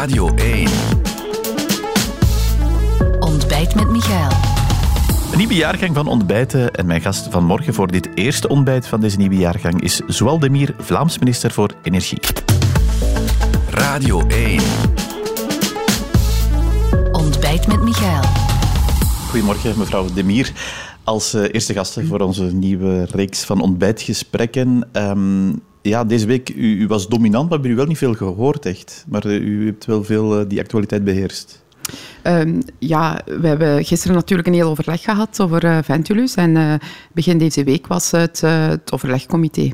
Radio 1. Ontbijt met Michael. Een nieuwe jaargang van ontbijten en mijn gast van morgen voor dit eerste ontbijt van deze nieuwe jaargang is Zoal Demir, Vlaams minister voor Energie. Radio 1. Ontbijt met Michael. Goedemorgen, mevrouw Demir. Als uh, eerste gasten voor onze nieuwe reeks van ontbijtgesprekken. Um, ja, deze week, u, u, was dominant, maar we hebben u wel niet veel gehoord, echt. Maar uh, u hebt wel veel uh, die actualiteit beheerst. Um, ja, we hebben gisteren natuurlijk een heel overleg gehad over uh, Ventulus. En begin deze week was het, het overlegcomité.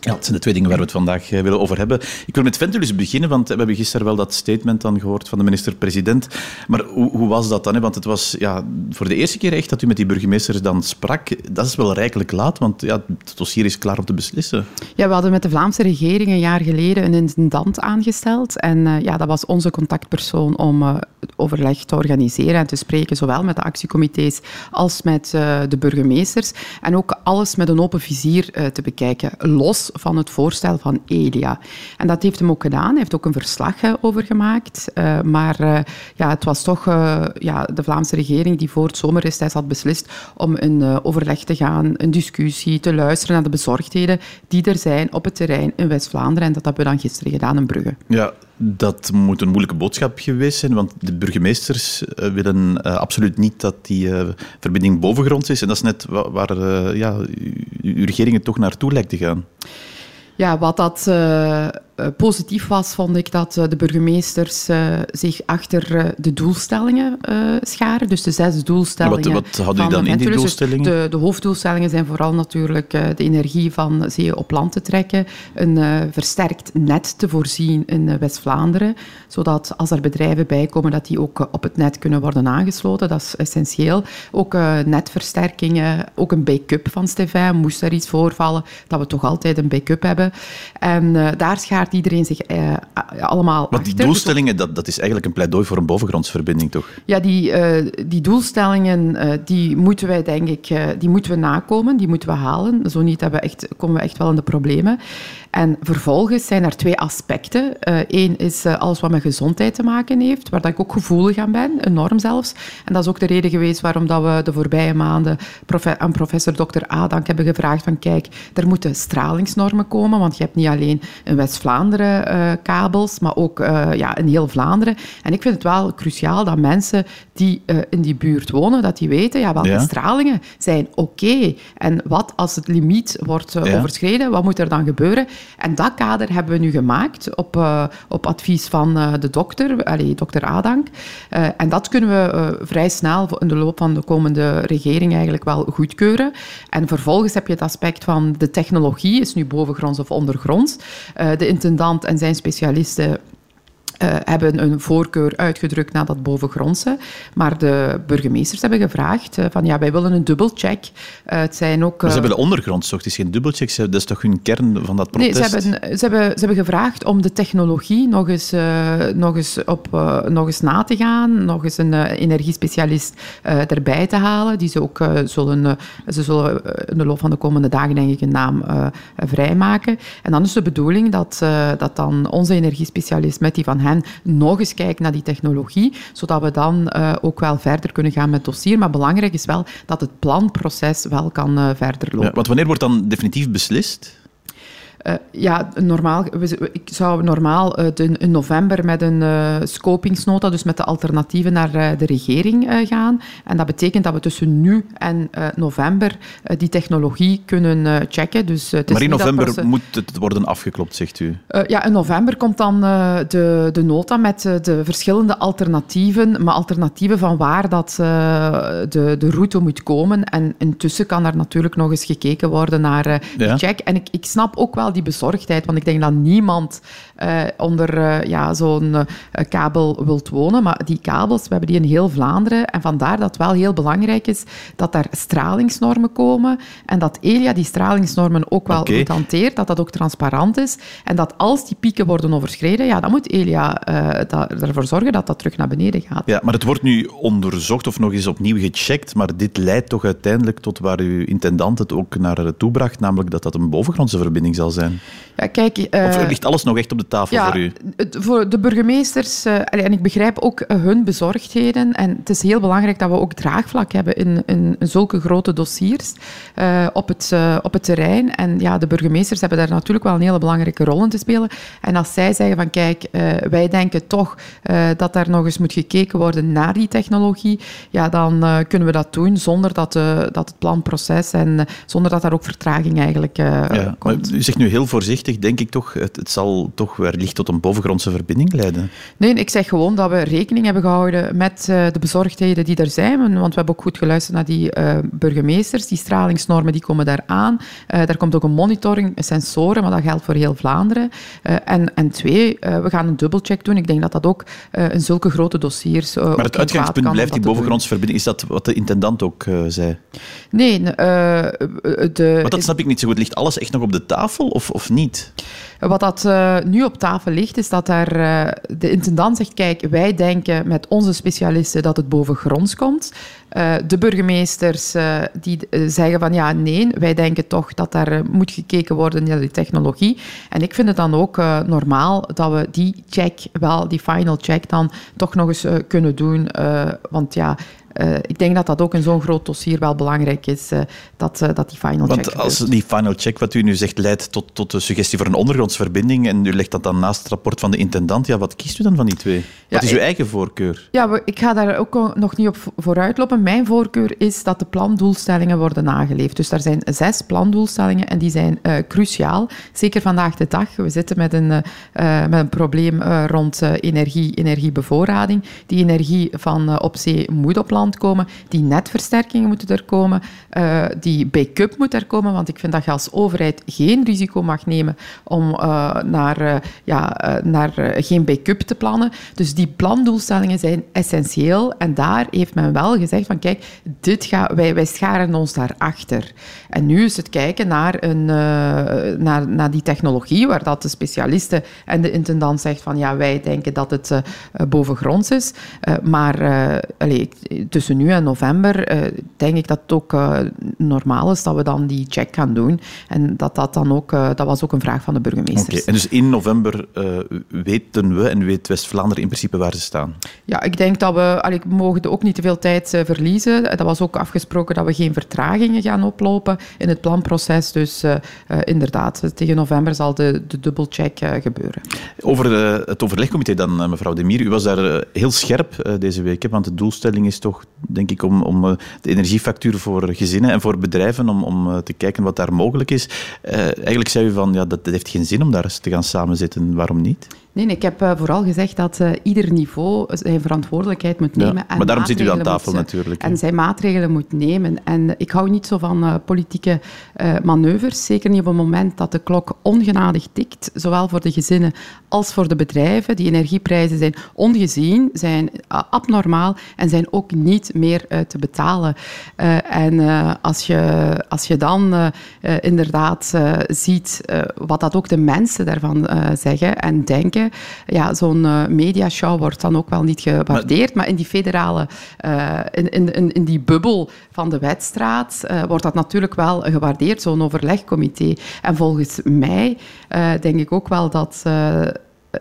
Ja, dat zijn de twee dingen waar we het vandaag willen over hebben. Ik wil met Ventulus beginnen, want we hebben gisteren wel dat statement dan gehoord van de minister-president. Maar hoe, hoe, was dat dan? Hè? Want het was ja, voor de eerste keer echt dat u met die burgemeesters dan sprak. Dat is wel rijkelijk laat, want ja, het dossier is klaar om te beslissen. Ja, we hadden met de Vlaamse regering een jaar geleden een intendant aangesteld. En uh, ja, dat was onze contactpersoon om uh, overleg te organiseren en te spreken, zowel met de actiecomité's als met de burgemeesters. En ook alles met een open vizier te bekijken, los van het voorstel van Elia. En dat heeft hem ook gedaan. Hij heeft ook een verslag over gemaakt. Uh, maar uh, ja, het was toch uh, ja, de Vlaamse regering die voor het zomerreces had beslist om een overleg te gaan, een discussie, te luisteren naar de bezorgdheden die er zijn op het terrein in West-Vlaanderen. En dat hebben we dan gisteren gedaan in Brugge. Ja, dat moet een moeilijke boodschap geweest zijn, want de burgemeesters willen uh, absoluut niet dat die uh, verbinding bovengronds is. En dat is net waar, uh, ja, uw regering het toch naartoe lijkt te gaan. Ja, wat dat positief was, vond ik dat uh, de burgemeesters uh, zich achter de doelstellingen scharen. Dus de zes doelstellingen. Wat, wat hadden jullie dan in die doelstellingen? Dus de, de, hoofddoelstellingen zijn vooral natuurlijk de energie van zee op land te trekken, een versterkt net te voorzien in West-Vlaanderen, zodat als er bedrijven bij komen, dat die ook op het net kunnen worden aangesloten. Dat is essentieel. Ook netversterkingen, ook een backup van Stefan. Moest er iets voorvallen, dat we toch altijd een backup hebben. En daar schaart iedereen zich eh, allemaal Want die doelstellingen, dat, dat is eigenlijk een pleidooi voor een bovengrondsverbinding, toch? Ja, die, uh, die doelstellingen uh, die moeten wij, denk ik, uh, die moeten we nakomen, die moeten we halen. Zo niet hebben we echt, komen we echt wel in de problemen. En vervolgens zijn er twee aspecten. Eén is alles wat met gezondheid te maken heeft, waar dat ik ook gevoelig aan ben, enorm zelfs. En dat is ook de reden geweest waarom dat we de voorbije maanden aan professor Dr. Adank hebben gevraagd van kijk, er moeten stralingsnormen komen, want je hebt niet alleen in West-Vlaanderen uh, kabels, maar ook ja, in heel Vlaanderen. En ik vind het wel cruciaal dat mensen die in die buurt wonen, dat die weten ja, welke ja. stralingen zijn oké. Okay. En wat als het limiet wordt ja. overschreden, wat moet er dan gebeuren? En dat kader hebben we nu gemaakt op, op advies van de dokter, allee, dokter Adank. en dat kunnen we vrij snel in de loop van de komende regering eigenlijk wel goedkeuren. En vervolgens heb je het aspect van de technologie, is nu bovengronds of ondergronds. De intendant en zijn specialisten uh, hebben een voorkeur uitgedrukt naar dat bovengrondse. Maar de burgemeesters hebben gevraagd uh, van ja, wij willen een dubbelcheck. Uh, het zijn ook... Maar ze hebben de ondergrond, toch? Het is geen dubbelcheck, dat is toch hun kern van dat protest? Nee, ze hebben, ze hebben, ze hebben gevraagd om de technologie nog eens, nog eens, op, nog eens na te gaan, nog eens een energiespecialist erbij te halen, die ze ook zullen, ze zullen in de loop van de komende dagen denk ik een naam vrijmaken. En dan is de bedoeling dat, dat dan onze energiespecialist met die van hen nog eens kijken naar die technologie, zodat we dan uh, ook wel verder kunnen gaan met het dossier. Maar belangrijk is wel dat het planproces wel kan uh, verder lopen. Ja, want wanneer wordt dan definitief beslist? Uh, ja, normaal, ik zou normaal uh, de, in november met een uh, scopingsnota, dus met de alternatieven naar de regering gaan. En dat betekent dat we tussen nu en november die technologie kunnen checken. Dus, maar in november moet het worden afgeklopt, zegt u? ja, in november komt dan de, de nota met de verschillende alternatieven, maar alternatieven van waar dat, de, de route moet komen. En intussen kan er natuurlijk nog eens gekeken worden naar die ja. check. En ik, ik snap ook wel die bezorgdheid. Want ik denk dat niemand uh, onder uh, ja, zo'n uh, kabel wilt wonen. Maar die kabels, we hebben die in heel Vlaanderen. En vandaar dat het wel heel belangrijk is dat daar stralingsnormen komen. En dat Elia die stralingsnormen ook wel okay. goed hanteert. Dat dat ook transparant is. En dat als die pieken worden overschreden, ja, dan moet Elia ervoor zorgen dat dat terug naar beneden gaat. Ja, maar het wordt nu onderzocht of nog eens opnieuw gecheckt. Maar dit leidt toch uiteindelijk tot waar uw intendant het ook naar toe bracht. Namelijk dat dat een bovengrondse verbinding zal zijn zijn? Ja, kijk, of ligt alles nog echt op de tafel voor u? Het, voor de burgemeesters, en ik begrijp ook hun bezorgdheden, en het is heel belangrijk dat we ook draagvlak hebben in, in, zulke grote dossiers op, het, op het terrein. En ja, de burgemeesters hebben daar natuurlijk wel een hele belangrijke rol in te spelen. En als zij zeggen van kijk, wij denken toch dat daar nog eens moet gekeken worden naar die technologie, ja, dan kunnen we dat doen zonder dat, dat het planproces en zonder dat daar ook vertraging eigenlijk ja, komt. u zegt nu heel voorzichtig, denk ik toch, het, het zal toch wellicht tot een bovengrondse verbinding leiden. Nee, ik zeg gewoon dat we rekening hebben gehouden met de bezorgdheden die er zijn, want we hebben ook goed geluisterd naar die burgemeesters. Die stralingsnormen die komen daar aan. daar komt ook een monitoring, sensoren, maar dat geldt voor heel Vlaanderen. en, en twee, we gaan een dubbelcheck doen. Ik denk dat dat ook in zulke grote dossiers. maar het uitgangspunt blijft die bovengrondse verbinding. Is dat wat de intendant ook zei? Nee, de... Maar dat snap ik niet zo goed. Ligt alles echt nog op de tafel of, of niet? Wat dat uh, nu op tafel ligt, is dat daar, uh, de intendant zegt, kijk, wij denken met onze specialisten dat het bovengronds komt. Uh, de burgemeesters die zeggen van ja, nee, wij denken toch dat daar moet gekeken worden naar die technologie. En ik vind het dan ook normaal dat we die check, wel die final check dan toch nog eens kunnen doen. want ja, uh, ik denk dat dat ook in zo'n groot dossier wel belangrijk is, uh, dat, uh, dat die final Want check Want als die final check, wat u nu zegt, leidt tot, tot de suggestie voor een ondergrondsverbinding en u legt dat dan naast het rapport van de intendant, ja, wat kiest u dan van die twee? Ja, wat is uw eigen voorkeur? Ja, ik ga daar ook nog niet op vooruitlopen. Mijn voorkeur is dat de plandoelstellingen worden nageleefd. Dus er zijn zes plandoelstellingen en die zijn cruciaal. Zeker vandaag de dag. We zitten met een, met een probleem rond energie, energiebevoorrading. Die energie van op zee moet op land komen. Die netversterkingen moeten er komen. Uh, die backup moet er komen, want ik vind dat je als overheid geen risico mag nemen om uh, naar, uh, ja, naar geen backup te plannen. Dus die plandoelstellingen zijn essentieel. En daar heeft men wel gezegd van kijk, dit ga, wij, wij scharen ons daarachter. En nu is het kijken naar, een, naar, naar die technologie, waar dat de specialisten en de intendant zegt van ja, wij denken dat het bovengronds is. maar allez, tussen nu en november uh, denk ik dat het ook uh, normaal is dat we dan die check gaan doen. En dat dat dan ook, uh, dat was ook een vraag van de burgemeesters. Okay. En dus in november weten we en weet West-Vlaanderen in principe waar ze staan? Ja, ik denk dat we, allee, we mogen ook niet te veel tijd verliezen. Dat was ook afgesproken dat we geen vertragingen gaan oplopen in het planproces. Dus inderdaad, tegen november zal de, de dubbelcheck gebeuren. Over het overlegcomité dan, mevrouw Demir. U was daar heel scherp deze week, want de doelstelling is toch denk ik, om, om eh, de energiefactuur voor gezinnen en voor bedrijven, om, om eh, te kijken wat daar mogelijk is. Uh, eigenlijk zei u van, ja, dat, dat heeft geen zin om daar eens te gaan samenzitten. Waarom niet? Nee, ik heb uh, vooral gezegd dat uh, ieder niveau zijn verantwoordelijkheid moet nemen. Ja, en maar daarom zit u aan tafel moet, natuurlijk. En zijn maatregelen moet nemen. En ik hou niet zo van uh, politieke manoeuvres, zeker niet op het moment dat de klok ongenadig tikt, zowel voor de gezinnen als voor de bedrijven. Die energieprijzen zijn ongezien, zijn abnormaal en zijn ook niet meer te betalen. en als, je, als je dan inderdaad ziet wat dat ook de mensen daarvan zeggen en denken, ja, zo'n uh, mediashow wordt dan ook wel niet gewaardeerd. Maar, in die federale, uh, in, in, in die bubbel van de wedstraat, uh, wordt dat natuurlijk wel gewaardeerd, zo'n overlegcomité. En volgens mij denk ik ook wel dat eh,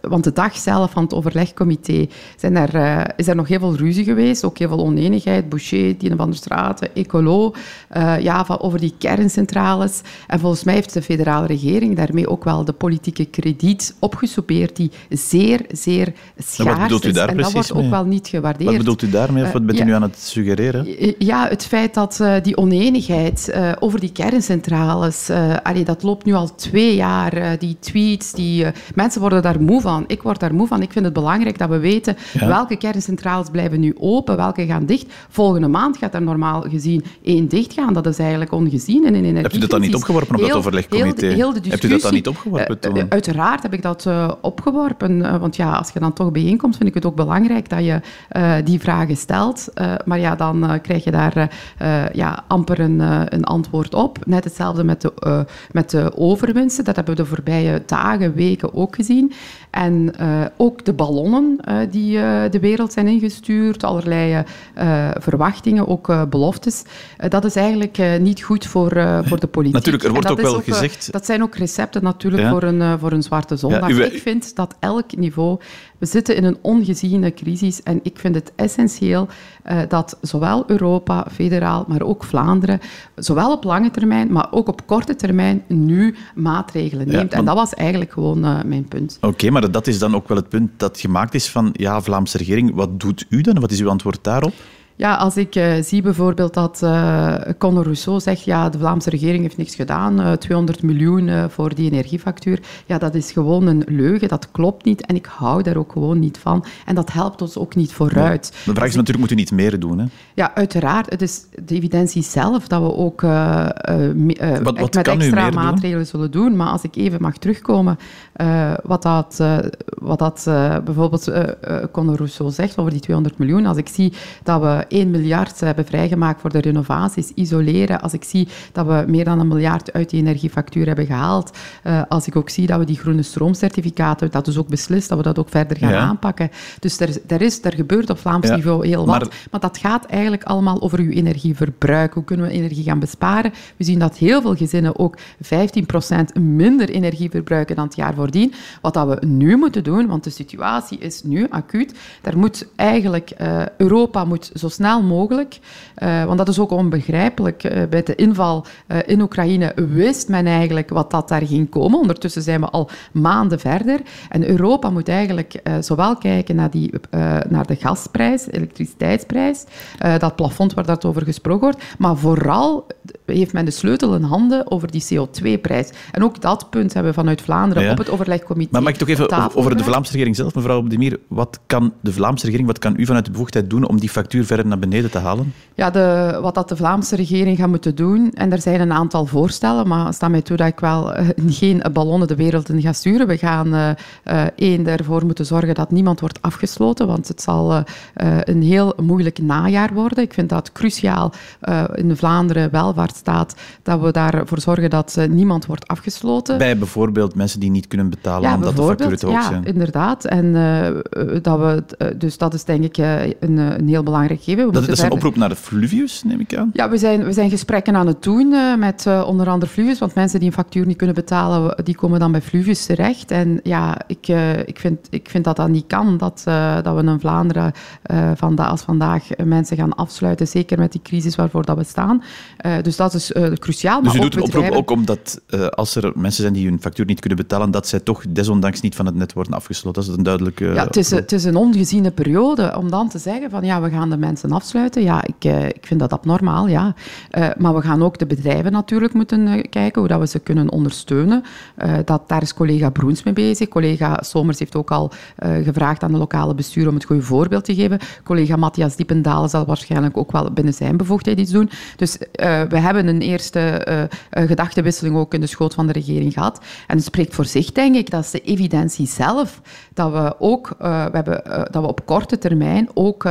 want de dag zelf van het overlegcomité zijn uh, is er nog heel veel ruzie geweest, ook heel veel oneenigheid. Boucher, Tine van der Straten, Ecolo, uh, ja, van, over die kerncentrales. En volgens mij heeft de federale regering daarmee ook wel de politieke krediet opgesoupeerd, die zeer, zeer schaars is. en dat wordt ook wel niet gewaardeerd. Wat bedoelt u daarmee, of wat bent u nu aan het suggereren? Ja, het feit dat die oneenigheid over die kerncentrales, allee, dat loopt nu al twee jaar, die tweets, die, mensen worden daar moe van. Ik word daar moe van. Ik vind het belangrijk dat we weten welke kerncentrales blijven nu open, welke gaan dicht. Volgende maand gaat er normaal gezien één dicht gaan. Dat is eigenlijk ongezien in energie. Hebt u dat dan niet opgeworpen op dat overlegcomité? Heel, Hebt u dat dan niet opgeworpen toen? Uh, uiteraard heb ik dat uh, opgeworpen. Uh, want ja, als je dan toch bijeenkomt, vind ik het ook belangrijk dat je die vragen stelt. maar ja, dan krijg je daar ja, amper een, een, antwoord op. Net hetzelfde met de, met de overwinsten. Dat hebben we de voorbije dagen, weken ook gezien. En uh, ook de ballonnen uh, die uh, de wereld zijn ingestuurd, allerlei verwachtingen, ook beloftes, dat is eigenlijk niet goed voor, voor de politiek. Natuurlijk, er wordt ook wel ook, gezegd... dat zijn ook recepten natuurlijk ja. voor, een, voor een zwarte zondag. Ja. Ik vind dat elk niveau... We zitten in een ongeziene crisis en ik vind het essentieel dat zowel Europa, federaal, maar ook Vlaanderen, zowel op lange termijn, maar ook op korte termijn, nu maatregelen neemt. Ja, want... En dat was eigenlijk gewoon mijn punt. Oké, maar dat is dan ook wel het punt dat gemaakt is van, ja, Vlaamse regering, wat doet u dan? Wat is uw antwoord daarop? Ja, als ik uh, zie bijvoorbeeld dat uh, Conor Rousseau zegt, ja, de Vlaamse regering heeft niks gedaan, uh, 200 miljoen voor die energiefactuur, ja, dat is gewoon een leugen, dat klopt niet en ik hou daar ook gewoon niet van. En dat helpt ons ook niet vooruit. De vraag is natuurlijk, moet u niet meer doen? Hè? Ja, uiteraard. Het is de evidentie zelf dat we ook wat, wat met extra maatregelen zullen doen. Maar als ik even mag terugkomen, wat dat, wat dat bijvoorbeeld Conor Rousseau zegt over die 200 miljoen, als ik zie dat we 1 miljard hebben vrijgemaakt voor de renovaties, isoleren. Als ik zie dat we meer dan een miljard uit die energiefactuur hebben gehaald. Uh, als ik ook zie dat we die groene stroomcertificaten, dat is ook beslist, dat we dat ook verder gaan ja. aanpakken. Dus er, er, is, er gebeurt op Vlaams ja. niveau heel wat. Maar, maar, dat gaat eigenlijk allemaal over uw energieverbruik. Hoe kunnen we energie gaan besparen? We zien dat heel veel gezinnen ook 15% minder energie verbruiken dan het jaar voordien. Wat dat we nu moeten doen, want de situatie is nu acuut. Daar moet eigenlijk, uh, Europa moet zo snel mogelijk, uh, want dat is ook onbegrijpelijk. Uh, bij de inval uh, in Oekraïne wist men eigenlijk wat dat daar ging komen. Ondertussen zijn we al maanden verder. En Europa moet eigenlijk zowel kijken naar, die, naar de gasprijs, elektriciteitsprijs, dat plafond waar dat over gesproken wordt, maar vooral heeft men de sleutel in handen over die CO2-prijs. En ook dat punt hebben we vanuit Vlaanderen ja. op het overlegcomité. Maar mag ik toch even over de Vlaamse regering zelf, mevrouw Demir? Wat kan de Vlaamse regering, wat kan u vanuit de bevoegdheid doen om die factuur verder naar beneden te halen? Ja, de, wat dat de Vlaamse regering gaat moeten doen, en er zijn een aantal voorstellen, maar sta mij toe dat ik wel uh, geen ballonnen de wereld in ga sturen. We gaan uh, uh, één, ervoor moeten zorgen dat niemand wordt afgesloten, want het zal een heel moeilijk najaar worden. Ik vind dat cruciaal in Vlaanderen welvaartsstaat, dat we daarvoor zorgen dat niemand wordt afgesloten. Bij bijvoorbeeld mensen die niet kunnen betalen ja, omdat de facturen te hoog ja, zijn. Ja, inderdaad. En, dat we, dus dat is denk ik een, een heel belangrijk gegeven. Dat, is een oproep naar de Fluvius, neem ik aan? Ja, we zijn, we zijn gesprekken aan het doen uh, met uh, onder andere Fluvius, want mensen die een factuur niet kunnen betalen, die komen dan bij Fluvius terecht. En ja, ik, uh, ik, vind, ik vind dat dat niet kan, dat, dat we in Vlaanderen van da als vandaag mensen gaan afsluiten, zeker met die crisis waarvoor dat we staan. dus dat is cruciaal. Dus u doet een oproep ook omdat als er mensen zijn die hun factuur niet kunnen betalen, dat zij toch desondanks niet van het net worden afgesloten. Dat is een duidelijke... Ja, het is, het is een ongeziene periode om dan te zeggen van ja, we gaan de mensen afsluiten. Ja, ik, uh, ik vind dat abnormaal, ja. Uh, maar we gaan ook de bedrijven natuurlijk moeten uh, kijken hoe dat we ze kunnen ondersteunen. dat, daar is collega Broens mee bezig. Collega Somers heeft ook al gevraagd aan de lokale bestuur om het goede voorbeeld te geven. Collega Matthias Diependalen zal waarschijnlijk ook wel binnen zijn bevoegdheid iets doen. Dus we hebben een eerste gedachtenwisseling ook in de schoot van de regering gehad. En het spreekt voor zich, denk ik, dat is de evidentie zelf, dat we ook we hebben, dat we op korte termijn ook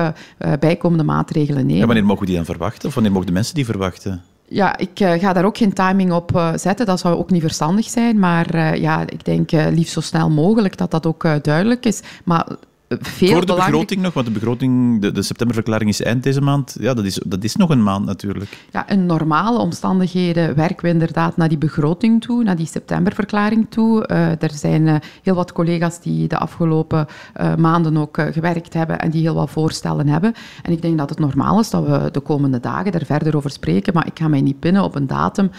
bijkomende maatregelen nemen. Ja, wanneer mogen we die dan verwachten? Of wanneer mogen de mensen die verwachten? Ja, ik uh, ga daar ook geen timing op uh, zetten. Dat zou ook niet verstandig zijn. Maar uh, ja, ik denk liefst zo snel mogelijk dat dat ook duidelijk is. Maar veel Voor de begroting nog, want de begroting, de, de, septemberverklaring is eind deze maand. Ja, dat is, dat is nog een maand natuurlijk. Ja, in normale omstandigheden werken we inderdaad naar die begroting toe, naar die septemberverklaring toe. Uh, er zijn uh, heel wat collega's die de afgelopen uh, maanden ook gewerkt hebben en die heel wat voorstellen hebben. En ik denk dat het normaal is dat we de komende dagen daar verder over spreken, maar ik ga mij niet pinnen op een datum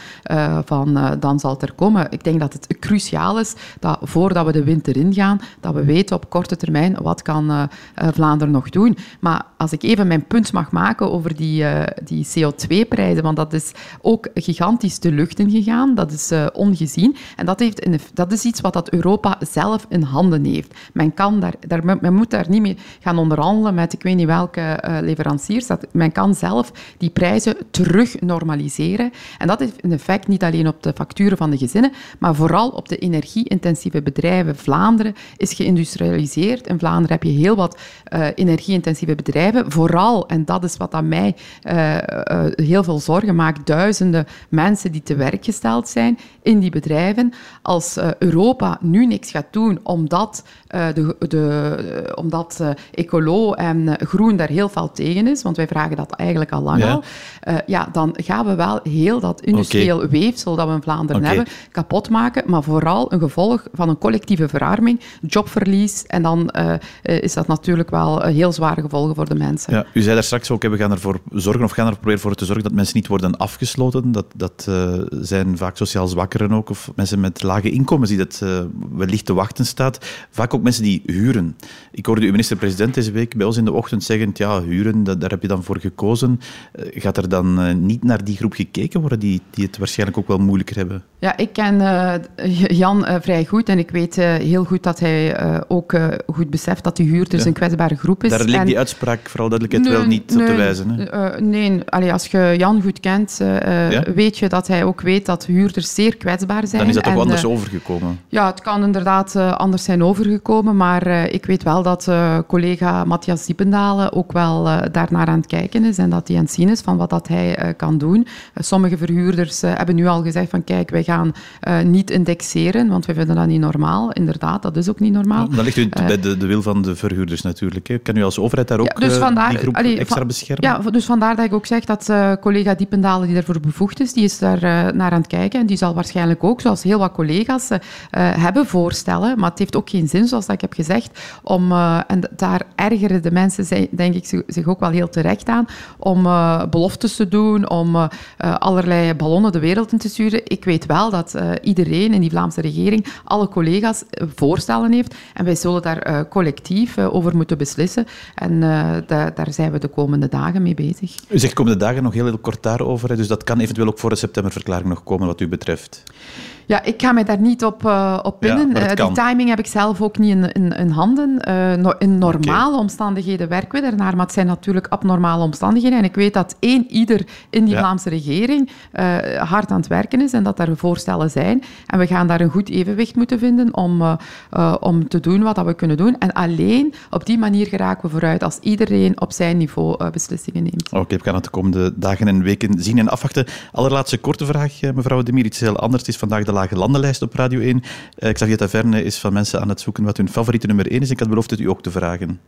van dan zal het er komen. Ik denk dat het cruciaal is dat voordat we de winter ingaan, dat we weten op korte termijn wat kan uh, Vlaanderen nog doen? Maar als ik even mijn punt mag maken over die, uh, die CO2-prijzen, want dat is ook gigantisch de lucht ingegaan, dat is ongezien. En dat, heeft een, dat is iets wat dat Europa zelf in handen heeft. Men, kan daar, daar, men moet daar niet mee gaan onderhandelen met ik weet niet welke leveranciers. Dat, men kan zelf die prijzen terug normaliseren. En dat heeft een effect niet alleen op de facturen van de gezinnen, maar vooral op de energie-intensieve bedrijven. Vlaanderen is geïndustrialiseerd. In Vlaanderen heb je heel wat uh, energie-intensieve bedrijven. Vooral, en dat is wat aan mij uh, uh, heel veel zorgen maakt, duizenden mensen die te werk gesteld zijn in die bedrijven. Als Europa nu niks gaat doen om dat de, de, omdat ecolo en groen daar heel veel tegen is, want wij vragen dat eigenlijk al lang al, ja, dan gaan we wel heel dat industrieel weefsel dat we in Vlaanderen hebben kapot maken, maar vooral een gevolg van een collectieve verarming, jobverlies en dan is dat natuurlijk wel heel zware gevolgen voor de mensen. Ja, u zei daar straks ook, we gaan ervoor zorgen of gaan er proberen voor te zorgen dat mensen niet worden afgesloten. Dat, dat uh, zijn vaak sociaal zwakkeren ook, of mensen met lage inkomens die dat uh, wellicht te wachten staat. Vaak ook mensen die huren. Ik hoorde uw minister-president deze week bij ons in de ochtend zeggen, ja, huren, dat, daar heb je dan voor gekozen. Uh, gaat er dan niet naar die groep gekeken worden die, die het waarschijnlijk ook wel moeilijker hebben? Ja, ik ken Jan vrij goed en ik weet heel goed dat hij ook goed beseft dat die huurders ja. een kwetsbare groep is. Daar ligt die uitspraak, vooral duidelijkheid, nee, wel niet nee, op te wijzen. Hè? nee, Allee, als je Jan goed kent, weet je dat hij ook weet dat huurders zeer kwetsbaar zijn. Dan is dat toch en, anders overgekomen? Ja, het kan inderdaad anders zijn overgekomen, maar ik weet wel dat collega Matthias Diependalen ook wel daarnaar aan het kijken is en dat hij aan het zien is van wat dat hij kan doen. sommige verhuurders hebben nu al gezegd van kijk, wij gaan niet indexeren, want wij vinden dat niet normaal. Inderdaad, dat is ook niet normaal. Dan ligt u bij de, de, wil van de verhuurders natuurlijk. Hè. Kan u als overheid daar ook ja, dus vandaar, die groep allee, extra beschermen? Ja, dus vandaar dat ik ook zeg dat collega Diependalen, die daarvoor bevoegd is, die is daar naar aan het kijken. En die zal waarschijnlijk ook, zoals heel wat collega's, hebben voorstellen. Maar het heeft ook geen zin, zoals dat ik heb gezegd, om, en daar ergeren de mensen, denk ik, zich ook wel heel terecht aan, om beloftes te doen, om allerlei ballonnen de wereld in te sturen. Ik weet wel dat iedereen in die Vlaamse regering, alle collega's, voorstellen heeft. En wij zullen daar collectief over moeten beslissen. En da daar zijn we de komende dagen mee bezig. U zegt komende dagen nog heel, heel kort daarover, dus dat kan eventueel ook voor de septemberverklaring nog komen wat u betreft. Ja, ik ga mij daar niet op, uh, op pinnen. Ja, uh, die timing heb ik zelf ook niet in, in, in handen. Uh, in normale okay. omstandigheden werken we ernaar, maar het zijn natuurlijk abnormale omstandigheden. En ik weet dat één ieder in die ja. Vlaamse regering hard aan het werken is en dat er voorstellen zijn. En we gaan daar een goed evenwicht moeten vinden om, om te doen wat dat we kunnen doen. En alleen op die manier geraken we vooruit als iedereen op zijn niveau beslissingen neemt. Oké, okay, we gaan het de komende dagen en weken zien en afwachten. Allerlaatste korte vraag, mevrouw Demir. Iets heel anders. Het is vandaag de lage landenlijst op Radio 1. Uh, Xavier Taverne is van mensen aan het zoeken wat hun favoriete nummer 1 is. Ik had beloofd het u ook te vragen.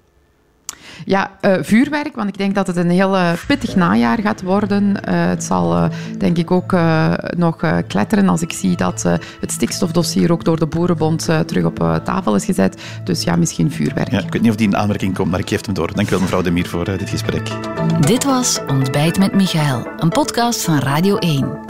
Ja, uh, vuurwerk, want ik denk dat het een heel uh, pittig najaar gaat worden. Uh, het zal denk ik ook nog kletteren als ik zie dat het stikstofdossier ook door de Boerenbond terug op tafel is gezet. Dus ja, misschien vuurwerk. Ja, ik weet niet of die in aanmerking komt, maar ik geef hem door. Dank u wel, mevrouw Demir, voor dit gesprek. Dit was Ontbijt met Michael, een podcast van Radio 1.